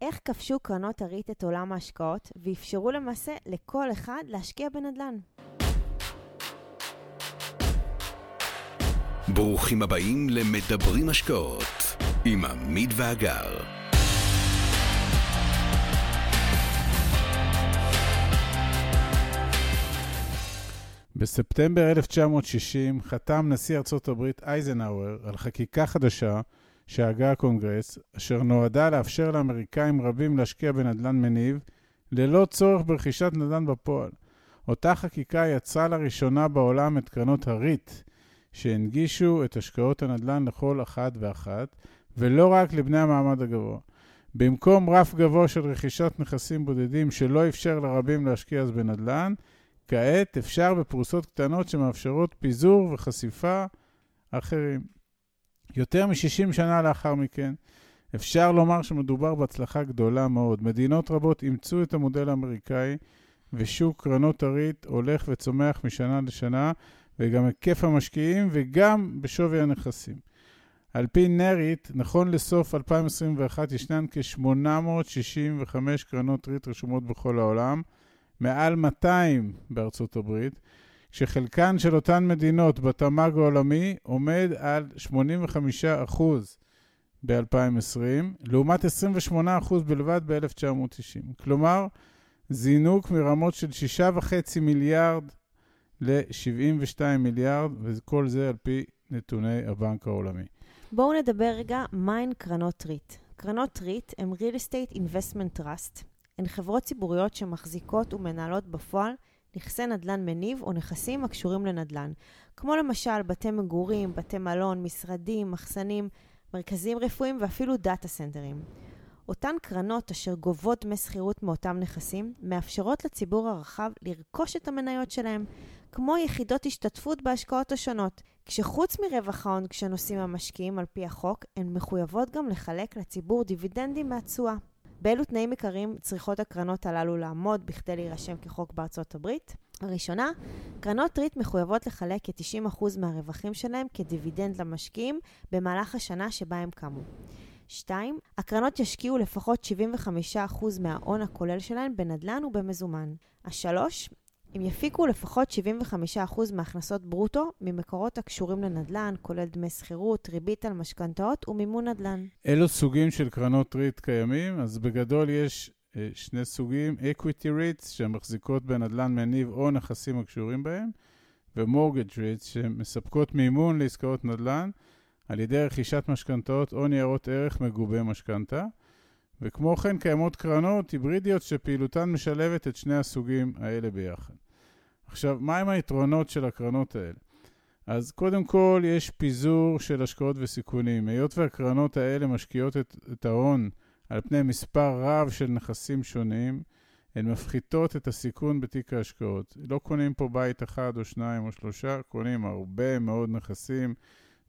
איך כבשו קרנות הריט את עולם ההשקעות ואפשרו למעשה לכל אחד להשקיע בנדל"ן. ברוכים הבאים למדברים השקעות עם עמית ואגר. בספטמבר 1960 חתם נשיא ארצות הברית אייזנהאואר על חקיקה חדשה שהגה הקונגרס, אשר נועדה לאפשר לאמריקאים רבים להשקיע בנדל"ן מניב, ללא צורך ברכישת נדל"ן בפועל. אותה חקיקה יצרה לראשונה בעולם את קרנות הריט, שהנגישו את השקעות הנדל"ן לכל אחת ואחת, ולא רק לבני המעמד הגבוה. במקום רף גבוה של רכישת נכסים בודדים שלא אפשר לרבים להשקיע אז בנדל"ן, כעת אפשר בפרוסות קטנות שמאפשרות פיזור וחשיפה אחרים. יותר מ-60 שנה לאחר מכן, אפשר לומר שמדובר בהצלחה גדולה מאוד. מדינות רבות אימצו את המודל האמריקאי, ושוק קרנות הריט הולך וצומח משנה לשנה, וגם היקף המשקיעים וגם בשווי הנכסים. על פי נריט, נכון לסוף 2021 ישנן כ-865 קרנות ריט רשומות בכל העולם, מעל 200 בארצות הברית, כשחלקן של אותן מדינות בתמ"ג העולמי עומד על 85% ב-2020, לעומת 28% בלבד ב-1990. כלומר, זינוק מרמות של 6.5 מיליארד ל-72 מיליארד, וכל זה על פי נתוני הבנק העולמי. בואו נדבר רגע מהן קרנות ריט. קרנות ריט הן Real Estate Investment Trust. הן חברות ציבוריות שמחזיקות ומנהלות בפועל נכסי נדל"ן מניב או נכסים הקשורים לנדל"ן, כמו למשל בתי מגורים, בתי מלון, משרדים, מחסנים, מרכזים רפואיים ואפילו דאטה סנטרים. אותן קרנות אשר גובות דמי שכירות מאותם נכסים, מאפשרות לציבור הרחב לרכוש את המניות שלהם, כמו יחידות השתתפות בהשקעות השונות, כשחוץ מרווח ההון כשנושאים המשקיעים על פי החוק, הן מחויבות גם לחלק לציבור דיבידנדים מהתשואה. באילו תנאים עיקריים צריכות הקרנות הללו לעמוד בכדי להירשם כחוק בארצות הברית? הראשונה, קרנות ריט מחויבות לחלק כ-90% מהרווחים שלהם כדיבידנד למשקיעים במהלך השנה שבה הם קמו. 2. הקרנות ישקיעו לפחות 75% מההון הכולל שלהן בנדל"ן ובמזומן. השלוש, הם יפיקו לפחות 75% מהכנסות ברוטו ממקורות הקשורים לנדל"ן, כולל דמי שכירות, ריבית על משכנתאות ומימון נדל"ן. אילו סוגים של קרנות ריט קיימים? אז בגדול יש אה, שני סוגים, equity REITs שמחזיקות בנדל"ן מניב או נכסים הקשורים בהם, ו-mortgage REITs שמספקות מימון לעסקאות נדל"ן על ידי רכישת משכנתאות או ניירות ערך מגובי משכנתה. וכמו כן קיימות קרנות היברידיות שפעילותן משלבת את שני הסוגים האלה ביחד. עכשיו, מהם היתרונות של הקרנות האלה? אז קודם כל, יש פיזור של השקעות וסיכונים. היות והקרנות האלה משקיעות את, את ההון על פני מספר רב של נכסים שונים, הן מפחיתות את הסיכון בתיק ההשקעות. לא קונים פה בית אחד או שניים או שלושה, קונים הרבה מאוד נכסים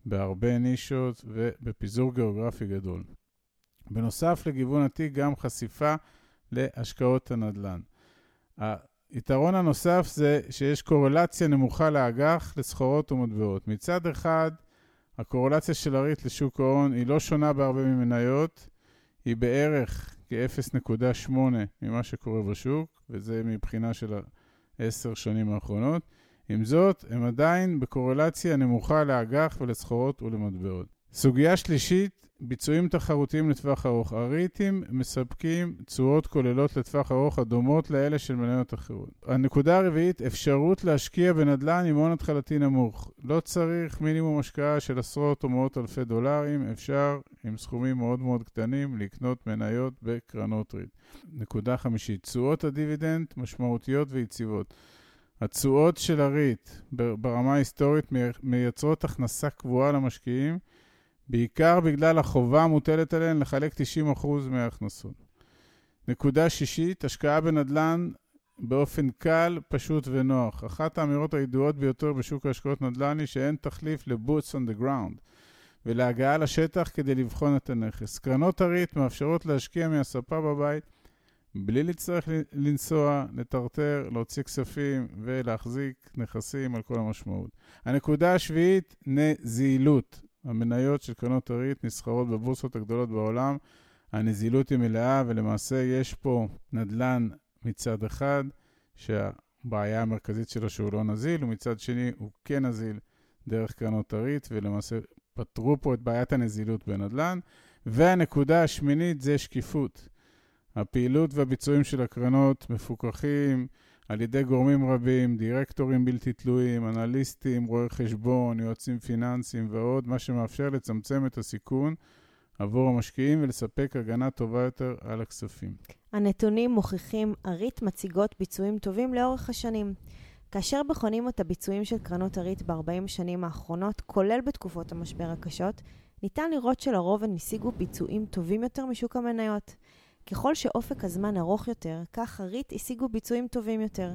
בהרבה נישות ובפיזור גיאוגרפי גדול. בנוסף לגיוון התיק, גם חשיפה להשקעות הנדל"ן. היתרון הנוסף זה שיש קורלציה נמוכה לאג"ח לסחורות ומטבעות. מצד אחד, הקורלציה של הריט לשוק ההון היא לא שונה בהרבה ממניות, היא בערך כ-0.8 ממה שקורה בשוק, וזה מבחינה של העשר שנים האחרונות. עם זאת, הם עדיין בקורלציה נמוכה לאג"ח ולסחורות ולמטבעות. סוגיה שלישית ביצועים תחרותיים לטווח ארוך. הריטים מספקים תשואות כוללות לטווח ארוך הדומות לאלה של מניות אחרות. הנקודה הרביעית, אפשרות להשקיע בנדל"ן עם הון התחלתי נמוך. לא צריך מינימום השקעה של עשרות או מאות אלפי דולרים, אפשר עם סכומים מאוד מאוד קטנים לקנות מניות בקרנות ריט. נקודה חמישית, תשואות הדיבידנד משמעותיות ויציבות. התשואות של הריט ברמה ההיסטורית מייצרות הכנסה קבועה למשקיעים בעיקר בגלל החובה המוטלת עליהן לחלק 90% מההכנסות. נקודה שישית, השקעה בנדל"ן באופן קל, פשוט ונוח. אחת האמירות הידועות ביותר בשוק ההשקעות נדל"ן היא שאין תחליף ל-boots on the ground ולהגעה לשטח כדי לבחון את הנכס. קרנות הריט מאפשרות להשקיע מהספה בבית בלי להצטרך לנסוע, לטרטר, להוציא כספים ולהחזיק נכסים על כל המשמעות. הנקודה השביעית, נזילות. המניות של קרנות הריט נסחרות בבורסות הגדולות בעולם הנזילות היא מלאה, ולמעשה יש פה נדל"ן מצד אחד, שהבעיה המרכזית שלו שהוא לא נזיל, ומצד שני הוא כן נזיל דרך קרנות הריט, ולמעשה פתרו פה את בעיית הנזילות בנדל"ן. והנקודה השמינית זה שקיפות. הפעילות והביצועים של הקרנות מפוקחים על ידי גורמים רבים, דירקטורים בלתי תלויים, אנליסטים, רואי חשבון, יועצים פיננסיים ועוד, מה שמאפשר לצמצם את הסיכון עבור המשקיעים ולספק הגנה טובה יותר על הכספים. הנתונים מוכיחים, הריט מציגות ביצועים טובים לאורך השנים. כאשר בוחנים את הביצועים של קרנות הריט ב-40 שנים האחרונות, כולל בתקופות המשבר הקשות, ניתן לראות שלרוב הן השיגו ביצועים טובים יותר משוק המניות. ככל שאופק הזמן ארוך יותר, כך הריט השיגו ביצועים טובים יותר.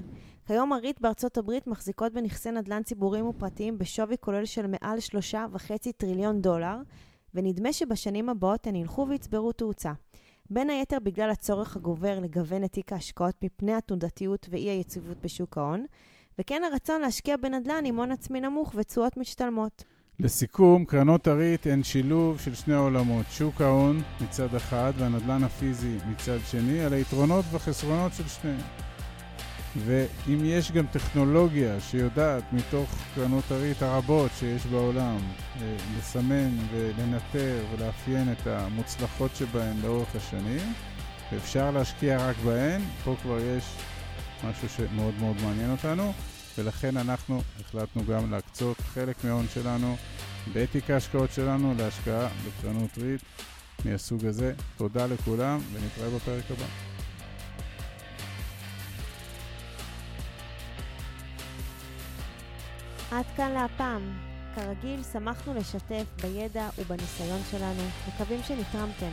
כיום הריט בארצות הברית מחזיקות בנכסי נדל"ן ציבוריים ופרטיים בשווי כולל של מעל 3.5 טריליון דולר, ונדמה שבשנים הבאות הן ילכו ויצברו תאוצה. בין היתר בגלל הצורך הגובר לגוון את תיק ההשקעות מפני התנודתיות ואי היציבות בשוק ההון, וכן הרצון להשקיע בנדל"ן עם הון עצמי נמוך ותשואות משתלמות. לסיכום, קרנות הריט הן שילוב של שני עולמות, שוק ההון מצד אחד והנדל"ן הפיזי מצד שני, על היתרונות והחסרונות של שניהם. ואם יש גם טכנולוגיה שיודעת מתוך קרנות הריט הרבות שיש בעולם אה, לסמן ולנטר ולאפיין את המוצלחות שבהן לאורך השנים, ואפשר להשקיע רק בהן, פה כבר יש משהו שמאוד מאוד מעניין אותנו. ולכן אנחנו החלטנו גם להקצות חלק מההון שלנו בתיק ההשקעות שלנו להשקעה בקרנות ריט מהסוג הזה. תודה לכולם ונתראה בפרק הבא. עד כאן להפעם. כרגיל, שמחנו לשתף בידע ובניסיון שלנו, מקווים שנתרמתם.